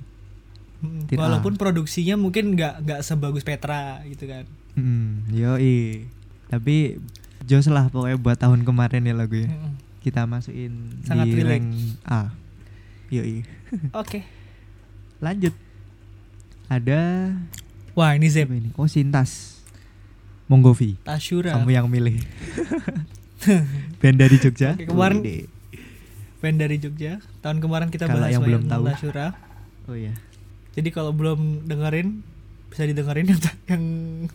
S2: Mm-mm.
S1: Tier A.
S2: Walaupun produksinya mungkin nggak nggak sebagus Petra gitu kan.
S1: Hmm, yoi. Tapi jos lah pokoknya buat tahun kemarin ya lagunya.
S2: Mm-mm.
S1: kita masukin
S2: Sangat
S1: di
S2: relate.
S1: rank A. Yoi.
S2: Oke.
S1: Lanjut. Ada
S2: Wah ini Zep
S1: ini? Oh, Sintas. Monggovi.
S2: Tasyura.
S1: Kamu yang milih. [laughs] Band dari Jogja.
S2: Oke, kemarin-
S1: Wede.
S2: Band dari Jogja. Tahun kemarin kita
S1: Kalau
S2: bahas
S1: yang belum tahu.
S2: Tasyura.
S1: Oh iya.
S2: Jadi kalau belum dengerin bisa didengerin yang, yang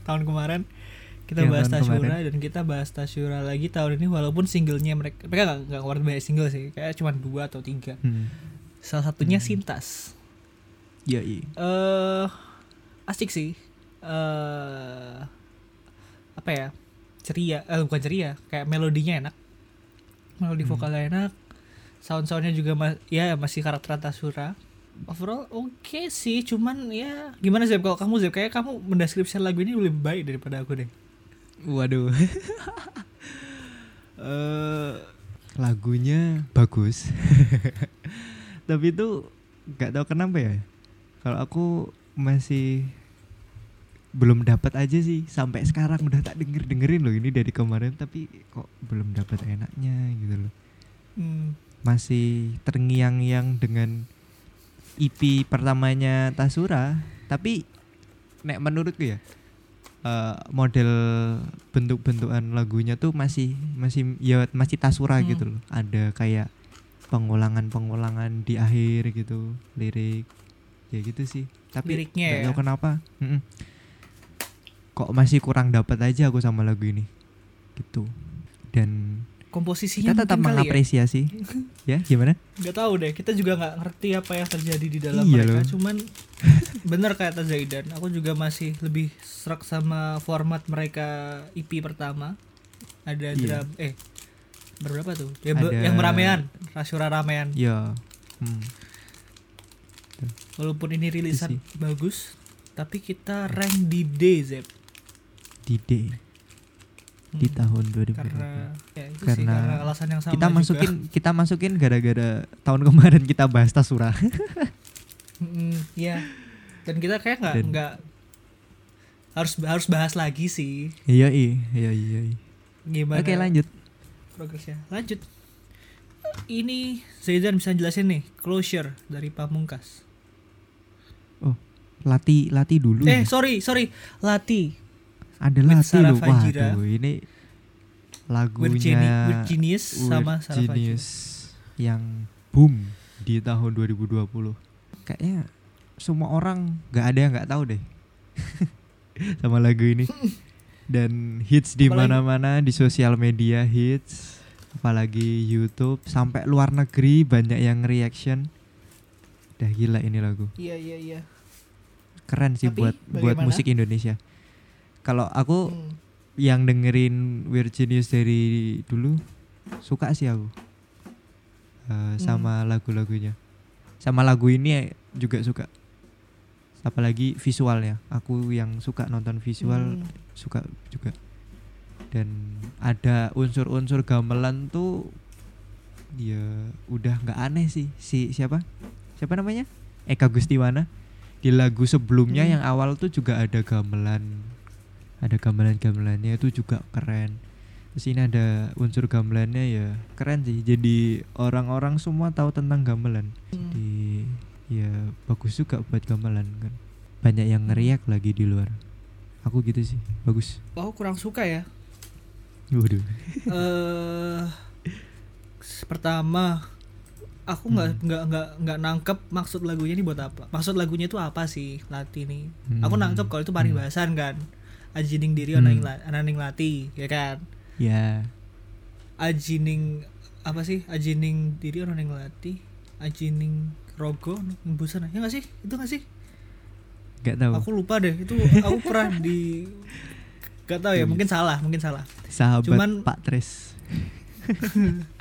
S2: tahun kemarin kita
S1: Yang
S2: bahas Tasyura
S1: kemarin.
S2: dan kita bahas Tasyura lagi tahun ini walaupun singlenya mereka mereka nggak nggak ngeluarin banyak single sih kayak cuma dua atau tiga
S1: Hmm.
S2: salah satunya
S1: Hmm.
S2: Sintas
S1: Yoi.
S2: eh asik sih. Eh apa ya? Ceria. Eh bukan ceria. Kayak melodinya enak. Melodi
S1: Hmm.
S2: vokalnya enak. Sound soundnya juga ma- ya masih karakter Tasura overall oke sih. Cuman ya gimana Zep kalau kamu Zep kayak kamu mendeskripsikan lagu ini lebih baik daripada aku deh.
S1: Waduh. [laughs] Eh, lagunya bagus. [laughs] Tapi itu nggak tahu kenapa ya. Kalau aku masih belum dapat aja sih sampai sekarang udah tak denger dengerin loh ini dari kemarin tapi kok belum dapat enaknya gitu loh
S2: hmm.
S1: masih terngiang-ngiang dengan EP pertamanya Tasura tapi nek menurutku ya eh, model bentuk-bentukan lagunya tuh masih masih ya masih Tasura
S2: Hmm.
S1: gitu loh ada kayak pengulangan-pengulangan di akhir gitu lirik ya gitu sih tapi
S2: Liriknya ya?
S1: tahu kenapa Mm-mm. Kok masih kurang dapat aja aku sama lagu ini. Gitu. Dan
S2: komposisinya
S1: kita tetap
S2: ya.
S1: mengapresiasi. [laughs] Ya gimana?
S2: Nggak tahu deh kita juga nggak ngerti apa yang terjadi di dalam
S1: Iya
S2: mereka.
S1: loh.
S2: cuman [laughs] bener kata Zaidan aku juga masih lebih serak sama format mereka EP pertama. Ada
S1: Iya.
S2: drum eh berapa tuh? Ya,
S1: Ada-
S2: yang ramean Rasyura ramean
S1: ya hmm.
S2: walaupun ini rilisan bagus tapi kita rank di D Zep
S1: di D di
S2: Hmm.
S1: tahun 2020
S2: karena ya itu sih
S1: Karena
S2: karena alasan yang sama
S1: kita
S2: juga.
S1: masukin kita masukin gara-gara tahun kemarin kita bahas Tasura. [laughs]
S2: Mm, iya. Dan kita kayak nggak nggak harus harus bahas lagi sih.
S1: Iya iya iya iya.
S2: Gimana
S1: oke lanjut.
S2: progresnya? Lanjut. Ini Zaidan bisa jelasin nih closure dari Pamungkas.
S1: Lati Lati dulu
S2: eh
S1: ya.
S2: sorry sorry. Lati
S1: ada
S2: with
S1: Lati loh waduh ini lagunya
S2: Genius sama
S1: yang boom di tahun 2020 kayaknya semua orang nggak ada yang nggak tahu deh [laughs] sama lagu ini. Dan hits di mana-mana di sosial media hits apalagi YouTube sampai luar negeri banyak yang reaction. Udah gila ini lagu.
S2: Iya iya iya.
S1: Keren sih
S2: Tapi
S1: buat buat musik Indonesia kalau aku
S2: Hmm.
S1: yang dengerin Weird Genius dari dulu suka sih aku. Eh, sama lagu-lagunya. Sama lagu ini juga suka. Apalagi visualnya. Aku yang suka nonton visual
S2: Hmm.
S1: suka juga. Dan ada unsur-unsur gamelan tuh ya udah nggak aneh sih. Si siapa? Siapa namanya? Eka Gustiwana. Di lagu sebelumnya
S2: Hmm.
S1: yang awal tuh juga ada gamelan ada gamelan-gamelannya itu juga keren terus ini ada unsur gamelannya ya keren sih jadi orang-orang semua tahu tentang gamelan
S2: Hmm.
S1: di ya bagus juga buat gamelan kan banyak yang ngeriak lagi di luar aku gitu sih bagus
S2: Oh kurang suka ya.
S1: waduh [laughs]
S2: eh pertama aku nggak
S1: Hmm.
S2: nggak nggak nggak nangkep maksud lagunya ini buat apa. Maksud lagunya itu apa sih Lati nih? Aku
S1: Hmm.
S2: nangkep kalau itu
S1: Hmm.
S2: paribasan kan. Ajining diri
S1: Hmm.
S2: ananing lati ya kan.
S1: ya
S2: Ajining apa sih? Ajining diri ananing lati. Ajining rogo nembusan ya nggak sih? Itu nggak sih?
S1: nggak tahu
S2: Aku lupa deh. Itu aku pernah [laughs] di Gak tahu ya,
S1: Iya.
S2: mungkin salah, mungkin salah.
S1: sahabat
S2: cuman-
S1: Pak Tres [laughs]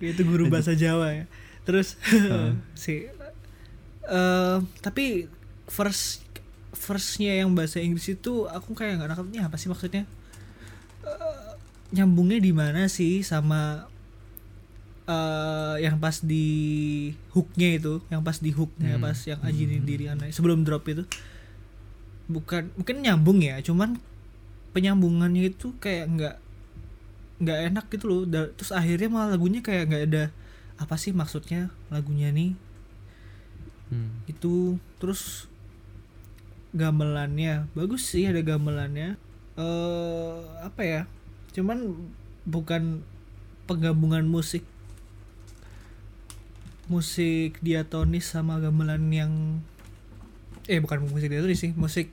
S2: itu guru bahasa Jawa ya terus
S1: Heeh. [laughs]
S2: si eh tapi first firstnya yang bahasa Inggris itu aku kayak nggak nangkepnya apa sih maksudnya Eh, nyambungnya di mana sih sama eh yang pas di hooknya itu yang pas di hooknya
S1: Hmm.
S2: pas yang ajinin
S1: Hmm.
S2: diri anak sebelum drop itu bukan mungkin nyambung ya cuman penyambungannya itu kayak nggak nggak enak gitu loh terus akhirnya malah lagunya kayak nggak ada apa sih maksudnya lagunya nih
S1: Hmm.
S2: itu terus gamelannya. Bagus sih ada gamelannya. Eh apa ya? Cuman bukan penggabungan musik. Musik diatonis sama gamelan yang eh bukan musik diatonis sih musik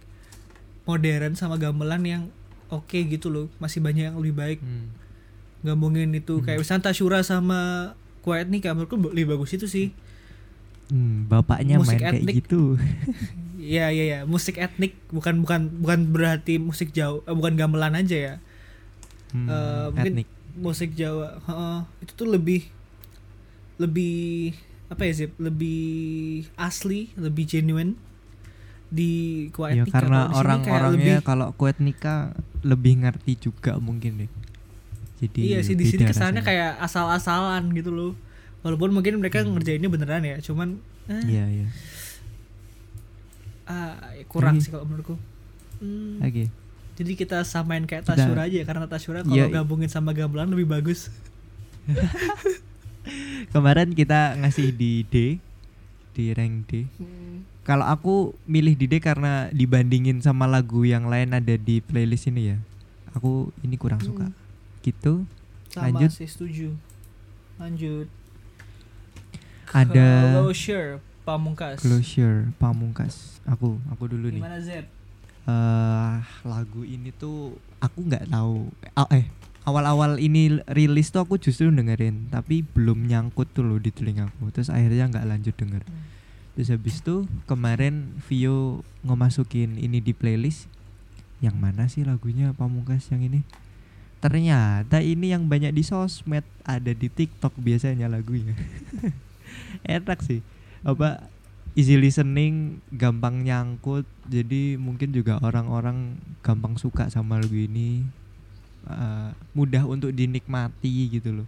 S2: modern sama gamelan yang oke gitu loh. Masih banyak yang lebih baik.
S1: Hmm.
S2: gabungin itu
S1: Hmm.
S2: kayak misalnya Tasyura sama Quiet nih menurutku lebih bagus itu sih.
S1: Hmm, bapaknya
S2: Musik
S1: main kayak
S2: etnik.
S1: gitu [laughs]
S2: Iya iya iya, musik etnik bukan bukan bukan berarti musik Jawa, eh, bukan gamelan aja ya.
S1: Hmm,
S2: mungkin
S1: etnik
S2: musik Jawa, heeh, itu tuh lebih lebih apa ya sih? Lebih asli, lebih genuine di
S1: ya
S2: Kuaetnika.
S1: karena orang-orangnya kalau kuet nikah lebih ngerti juga mungkin deh jadi
S2: Iya sih di sini kesannya
S1: rasanya.
S2: kayak asal-asalan gitu loh. Walaupun mungkin mereka
S1: Hmm.
S2: ngerjainnya beneran ya, cuman eh,
S1: iya iya
S2: ah, kurang sih kalau menurutku. Hmm,
S1: oke
S2: Jadi kita samain kayak Tasyura aja ya, karena Tasyura kalau
S1: Iya.
S2: gabungin sama gamelan lebih bagus. [laughs]
S1: kemarin kita ngasih di D di rank D kalau aku milih di D karena dibandingin sama lagu yang lain ada di playlist ini ya aku ini kurang suka
S2: Hmm.
S1: gitu
S2: Sama
S1: Lanjut.
S2: sih setuju. Lanjut.
S1: ada
S2: Closure Pamungkas.
S1: closure pamungkas. Aku aku dulu nih.
S2: Gimana Z?
S1: eh lagu ini tuh aku nggak tahu. Ah, eh awal-awal ini rilis tuh aku justru dengerin tapi belum nyangkut tuh loh di telingaku terus akhirnya nggak lanjut denger. Terus habis itu kemarin Vio ngemasukin ini di playlist yang mana sih lagunya Pamungkas yang ini? Ternyata ini yang banyak di sosmed ada di TikTok biasanya lagunya. [laughs] Enak sih apa easy listening gampang nyangkut. Jadi mungkin juga orang-orang gampang suka sama lagu ini. Uh, mudah untuk dinikmati gitu loh.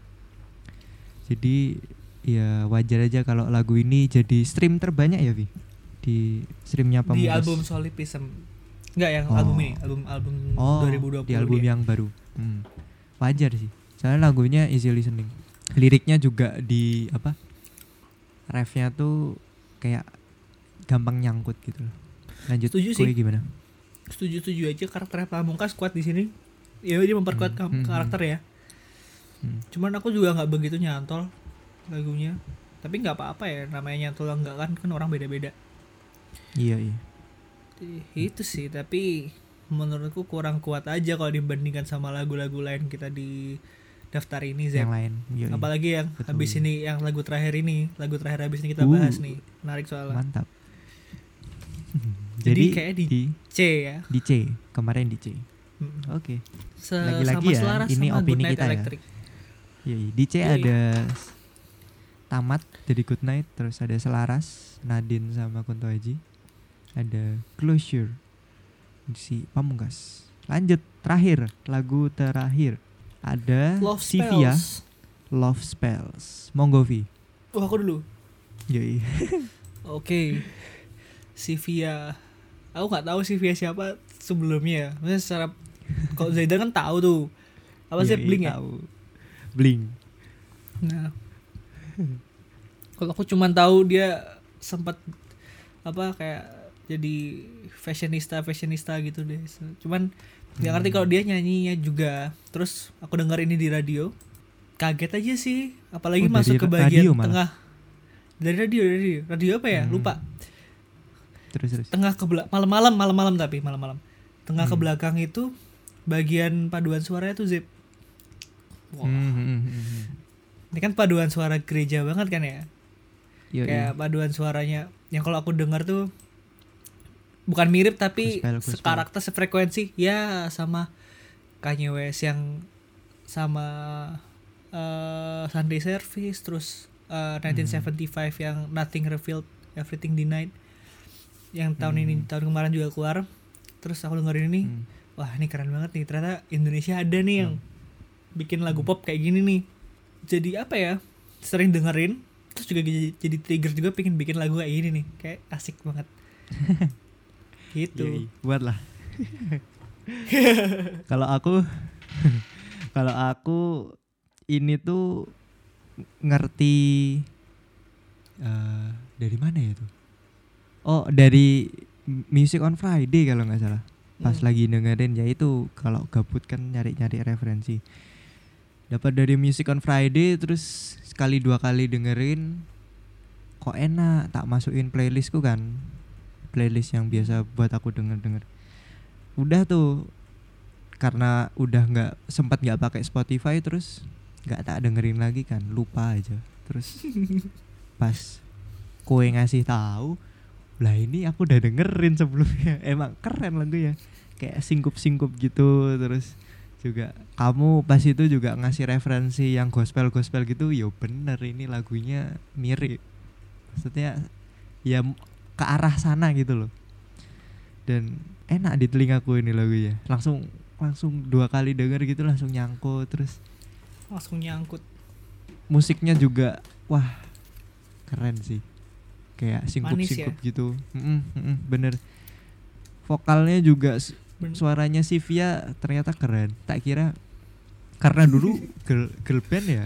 S1: Jadi ya wajar aja kalau lagu ini jadi stream terbanyak ya Vi? Di streamnya
S2: di
S1: Pamungkas
S2: album Solipism Enggak yang
S1: Oh.
S2: album ini album album
S1: oh
S2: 2020
S1: di album
S2: dia.
S1: yang baru. Hmm. wajar sih. Soalnya lagunya easy listening. Liriknya juga di apa refnya tuh kayak gampang nyangkut gitu loh. Lanjut
S2: Setuju sih.
S1: gimana?
S2: Setuju setuju aja karakter Pamungkas kuat di sini. Ya dia memperkuat
S1: Hmm,
S2: kam-
S1: hmm,
S2: karakter ya.
S1: Hmm.
S2: cuman aku juga nggak begitu nyantol lagunya. Tapi nggak apa-apa ya namanya nyantol enggak kan kan orang beda-beda.
S1: Iya iya.
S2: Eh, itu sih tapi menurutku kurang kuat aja kalau dibandingkan sama lagu-lagu lain kita di daftar ini Zep.
S1: yang lain iya.
S2: apalagi yang
S1: Betul.
S2: habis ini yang lagu terakhir ini lagu terakhir habis ini kita
S1: Uh.
S2: bahas nih menarik soalnya
S1: mantap [laughs]
S2: Jadi
S1: jadi,
S2: kayak di-
S1: di
S2: C ya
S1: di C kemarin di C
S2: Mm.
S1: oke
S2: Se-
S1: Lagi-lagi ya, ini
S2: sama
S1: opini kita ya.
S2: Electric.
S1: Iya, iya. di C
S2: Yoi.
S1: ada tamat dari Good Night terus ada Selaras Nadine sama Kunto Aji ada Closure si Pamungkas lanjut terakhir lagu terakhir ada
S2: Love
S1: Sivia
S2: Spells
S1: Love Spells Monggo Vi
S2: oh aku dulu
S1: Yoi. [laughs]
S2: Oke. Sivia. Aku nggak tahu Sivia siapa sebelumnya. Maksudnya secara kalau Zaidan kan tahu tuh. Apa sih
S1: Yoi,
S2: Blink ya?
S1: tahu. Blink
S2: Nah. Kalau aku cuman tahu dia sempat apa kayak jadi fashionista fashionista gitu deh. Cuman nggak ngerti
S1: Hmm.
S2: kalau dia nyanyinya juga. Terus aku dengar ini di radio. Kaget aja sih, apalagi
S1: Oh,
S2: masuk ke bagian tengah. Dari radio, dari radio. Radio apa ya?
S1: Hmm.
S2: Lupa.
S1: terus terus
S2: tengah ke belakang malam-malam malam-malam tapi malam-malam tengah ke
S1: Hmm.
S2: belakang itu bagian paduan suaranya tuh zip Wah,
S1: Hmm, hmm, hmm, hmm.
S2: ini kan paduan suara gereja banget kan ya
S1: Yoi.
S2: kayak paduan suaranya yang kalau aku dengar tuh bukan mirip tapi
S1: Gospel, gospel.
S2: karakter sefrekuensi. Ya sama Kanye West yang sama eh, Sunday Service terus eh, 1975 yang Nothing Revealed Everything Denied. Yang tahun ini
S1: Hmm.
S2: tahun kemarin juga keluar. Terus aku dengerin ini
S1: Hmm.
S2: wah ini keren banget nih. Ternyata Indonesia ada nih yang bikin lagu pop kayak gini nih. Jadi apa ya sering dengerin terus juga jadi, jadi trigger juga pengen bikin lagu kayak gini nih. Kayak asik banget [laughs] gitu
S1: Yoi, buatlah. [laughs] kalau aku [laughs] kalau aku ini tuh ngerti eh dari mana ya tuh? Oh, dari Music on Friday kalau nggak salah. Pas
S2: Hmm.
S1: lagi dengerin ya itu kalau gabut kan nyari-nyari referensi. Dapat dari Music on Friday terus sekali dua kali dengerin kok enak tak masukin playlistku kan playlist yang biasa buat aku denger denger udah tuh karena udah nggak sempat nggak pakai Spotify terus nggak tak dengerin lagi kan lupa aja. Terus [laughs] pas kue ngasih tahu lah ini aku udah dengerin sebelumnya. [laughs] Emang keren lagunya kayak singkup singkup gitu. Terus juga kamu pas itu juga ngasih referensi yang gospel gospel gitu yo bener ini lagunya mirip. Maksudnya ya ke arah sana gitu loh. Dan enak di telingaku ini lagunya. Langsung langsung dua kali denger gitu langsung nyangkut terus
S2: langsung nyangkut.
S1: Musiknya juga wah keren sih. Kayak singkup
S2: Manis
S1: singkup gitu. Mm-mm, mm-mm, bener. Vokalnya juga suaranya Sivia ternyata keren. Tak kira karena dulu [laughs] girl, girl band ya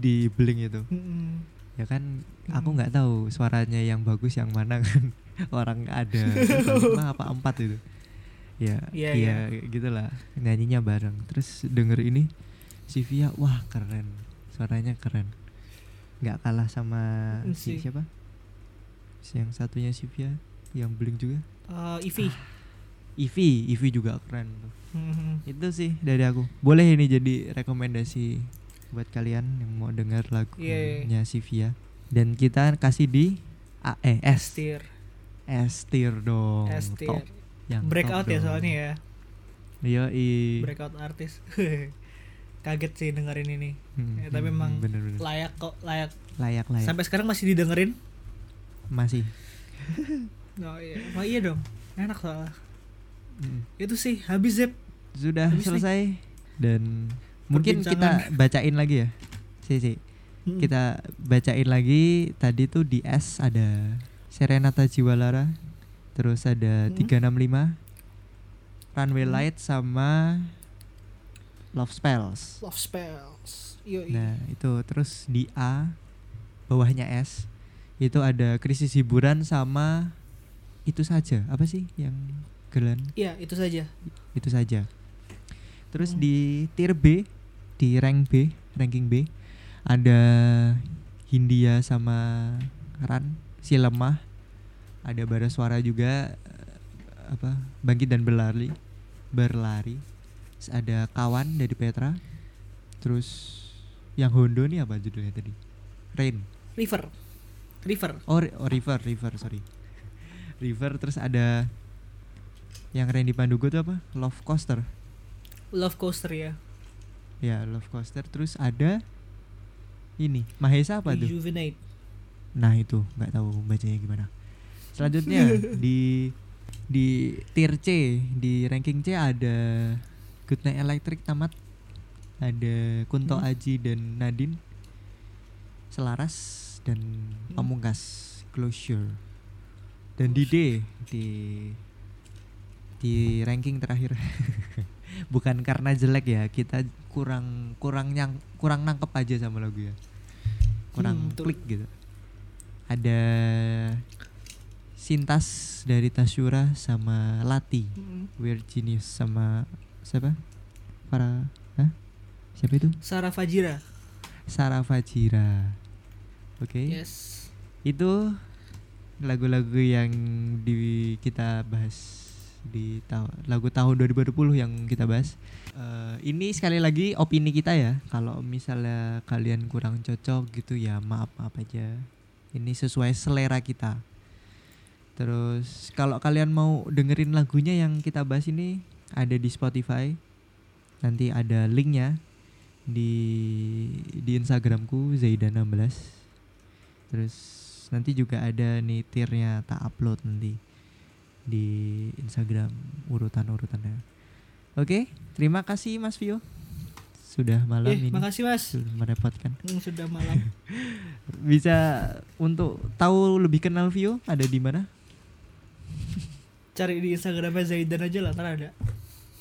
S1: di Blink itu.
S2: Mm-mm.
S1: Ya kan aku
S2: Mm.
S1: nggak tahu suaranya yang bagus yang mana kan. [laughs] Orang ada [laughs] lima apa empat itu ya
S2: Iya,
S1: iya. gitulah nyanyinya bareng. Terus denger ini Sivia wah keren. Suaranya keren. Nggak kalah sama si siapa? Si yang satunya Sivia yang Blink juga?
S2: Eh, Ivy.
S1: Ivy Ivy juga keren tuh.
S2: Mhm.
S1: itu sih dari aku. Boleh ini jadi rekomendasi buat kalian yang mau dengar
S2: Iya,
S1: lagunya Sivia. Dan kita kasih di A eh S.
S2: Estir.
S1: S tier dong.
S2: Estir.
S1: Top. Yang
S2: breakout
S1: top
S2: ya
S1: dong.
S2: soalnya ya.
S1: Iya, i.
S2: breakout artis. [laughs] Kaget sih dengerin ini.
S1: Hmm,
S2: Ya, tapi
S1: hmm,
S2: emang
S1: bener, bener.
S2: layak kok layak.
S1: Layak layak.
S2: Sampai sekarang masih didengerin?
S1: Masih. [laughs]
S2: Oh iya. Oh, iya dong. Enak soalnya.
S1: Hmm.
S2: itu sih habis Zep.
S1: Sudah
S2: Habis nih.
S1: selesai. Dan mungkin kita [laughs] bacain lagi ya sih sih
S2: Mm-mm.
S1: kita bacain lagi tadi tuh di S ada Serenata Jiwalara terus ada
S2: Hmm.
S1: 365 Runway
S2: Hmm.
S1: Light sama Love Spells
S2: love spells Yoi.
S1: nah itu terus di A bawahnya S itu ada krisis hiburan sama itu saja apa sih yang Gelan
S2: iya itu saja
S1: itu saja terus
S2: Hmm.
S1: di tier B di rank B ranking B. Ada Hindia sama Ran si lemah. Ada bara suara juga eh, apa bangkit dan berlari berlari. Terus ada kawan dari Petra. Terus yang Hondo nih apa judulnya tadi? Rain.
S2: River. River.
S1: Oh, oh River River sorry. [laughs] River terus ada yang Randy Pandugo tuh apa? Love Coaster.
S2: Love coaster ya
S1: Ya, Love Coaster. Terus ada ini Mahesa apa tuh?
S2: rejuvenate
S1: Nah itu nggak tahu bacanya gimana. Selanjutnya [laughs] di di tier C di ranking C ada Goodnight Electric tamat, ada Kunto
S2: Hmm.
S1: Aji dan Nadine, Selaras dan
S2: Hmm.
S1: Pamungkas Closure. Dan di D di di ranking terakhir [laughs] bukan karena jelek ya kita kurang kurang yang kurang nangkep aja sama lagu ya. Kurang
S2: Hmm,
S1: klik gitu. Ada Sintas dari Tasyura sama Lati.
S2: Mm-mm.
S1: Weird Genius sama siapa? Para Hah? siapa itu?
S2: Sarah Fajira.
S1: Sarah Fajira. Oke.
S2: Yes.
S1: Itu lagu-lagu yang di kita bahas di tahun lagu tahun 2020 yang kita bahas. Eh, ini sekali lagi opini kita ya. Kalau misalnya kalian kurang cocok gitu ya maaf maaf aja. Ini sesuai selera kita. Terus kalau kalian mau dengerin lagunya yang kita bahas ini ada di Spotify. Nanti ada linknya di di Instagramku Zaida16 terus nanti juga ada nih tiernya tak upload nanti di Instagram urutan-urutannya. Oke, terima kasih Mas Vio. Sudah malam
S2: eh
S1: ini
S2: makasih mas
S1: sudah merepotkan.
S2: Hmm, sudah malam [laughs]
S1: Bisa untuk tahu lebih kenal Vio ada di mana?
S2: cari di Instagramnya Zaidan aja lah ntar ada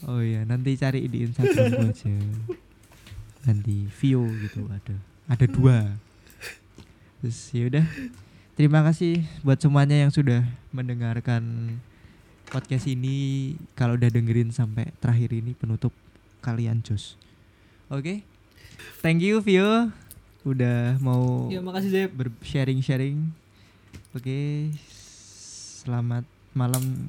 S1: Oh iya, nanti cari di Instagram aja. Nanti Vio gitu ada. Ada dua. Terus ya udah. Terima kasih buat semuanya yang sudah mendengarkan podcast ini. Kalau udah dengerin sampai terakhir ini penutup kalian jos. Oke. Thank you Vio udah mau
S2: ya makasih Zep
S1: bersharing-sharing. Oke. Selamat malam,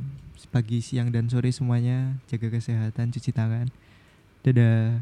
S1: pagi, siang dan sore semuanya. Jaga kesehatan, cuci tangan. Dadah.